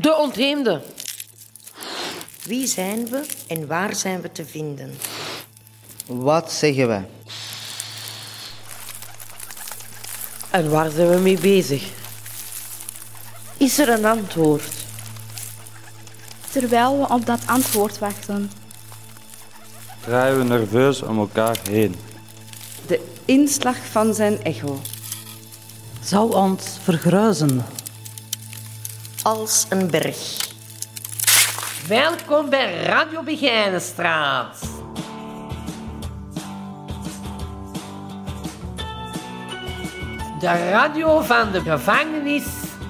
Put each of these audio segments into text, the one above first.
De ontheemde. Wie zijn we en waar zijn we te vinden? Wat zeggen we? En waar zijn we mee bezig? Is er een antwoord? Terwijl we op dat antwoord wachten. Draaien we nerveus om elkaar heen. De inslag van zijn echo. Zou ons vergruizen. Als een berg. Welkom bij Radio Begijnenstraat. De radio van de gevangenis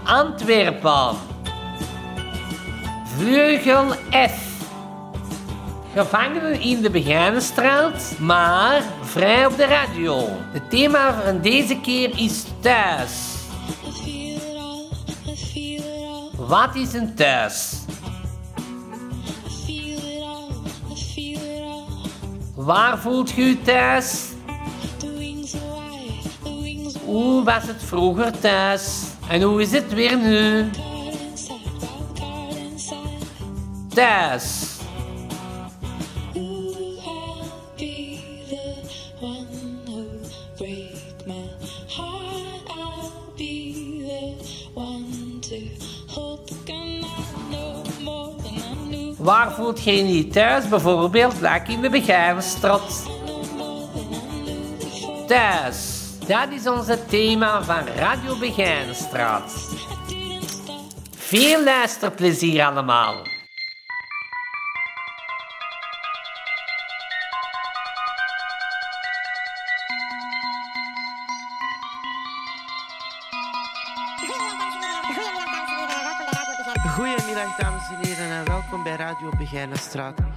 Antwerpen. Vleugel F. Gevangenen in de Begijnenstraat, maar vrij op de radio. Het thema van deze keer is thuis. Wat is een thuis? Waar voelt u thuis? Hoe was het vroeger thuis? En hoe is het weer nu? Thuis. Waar voelt je niet thuis? Bijvoorbeeld, like in de Begijnenstraat. Thuis. Dat is ons thema van Radio Begijnenstraat. Veel luisterplezier allemaal. Goedemiddag dames en heren en welkom bij Radio Begijnenstraat.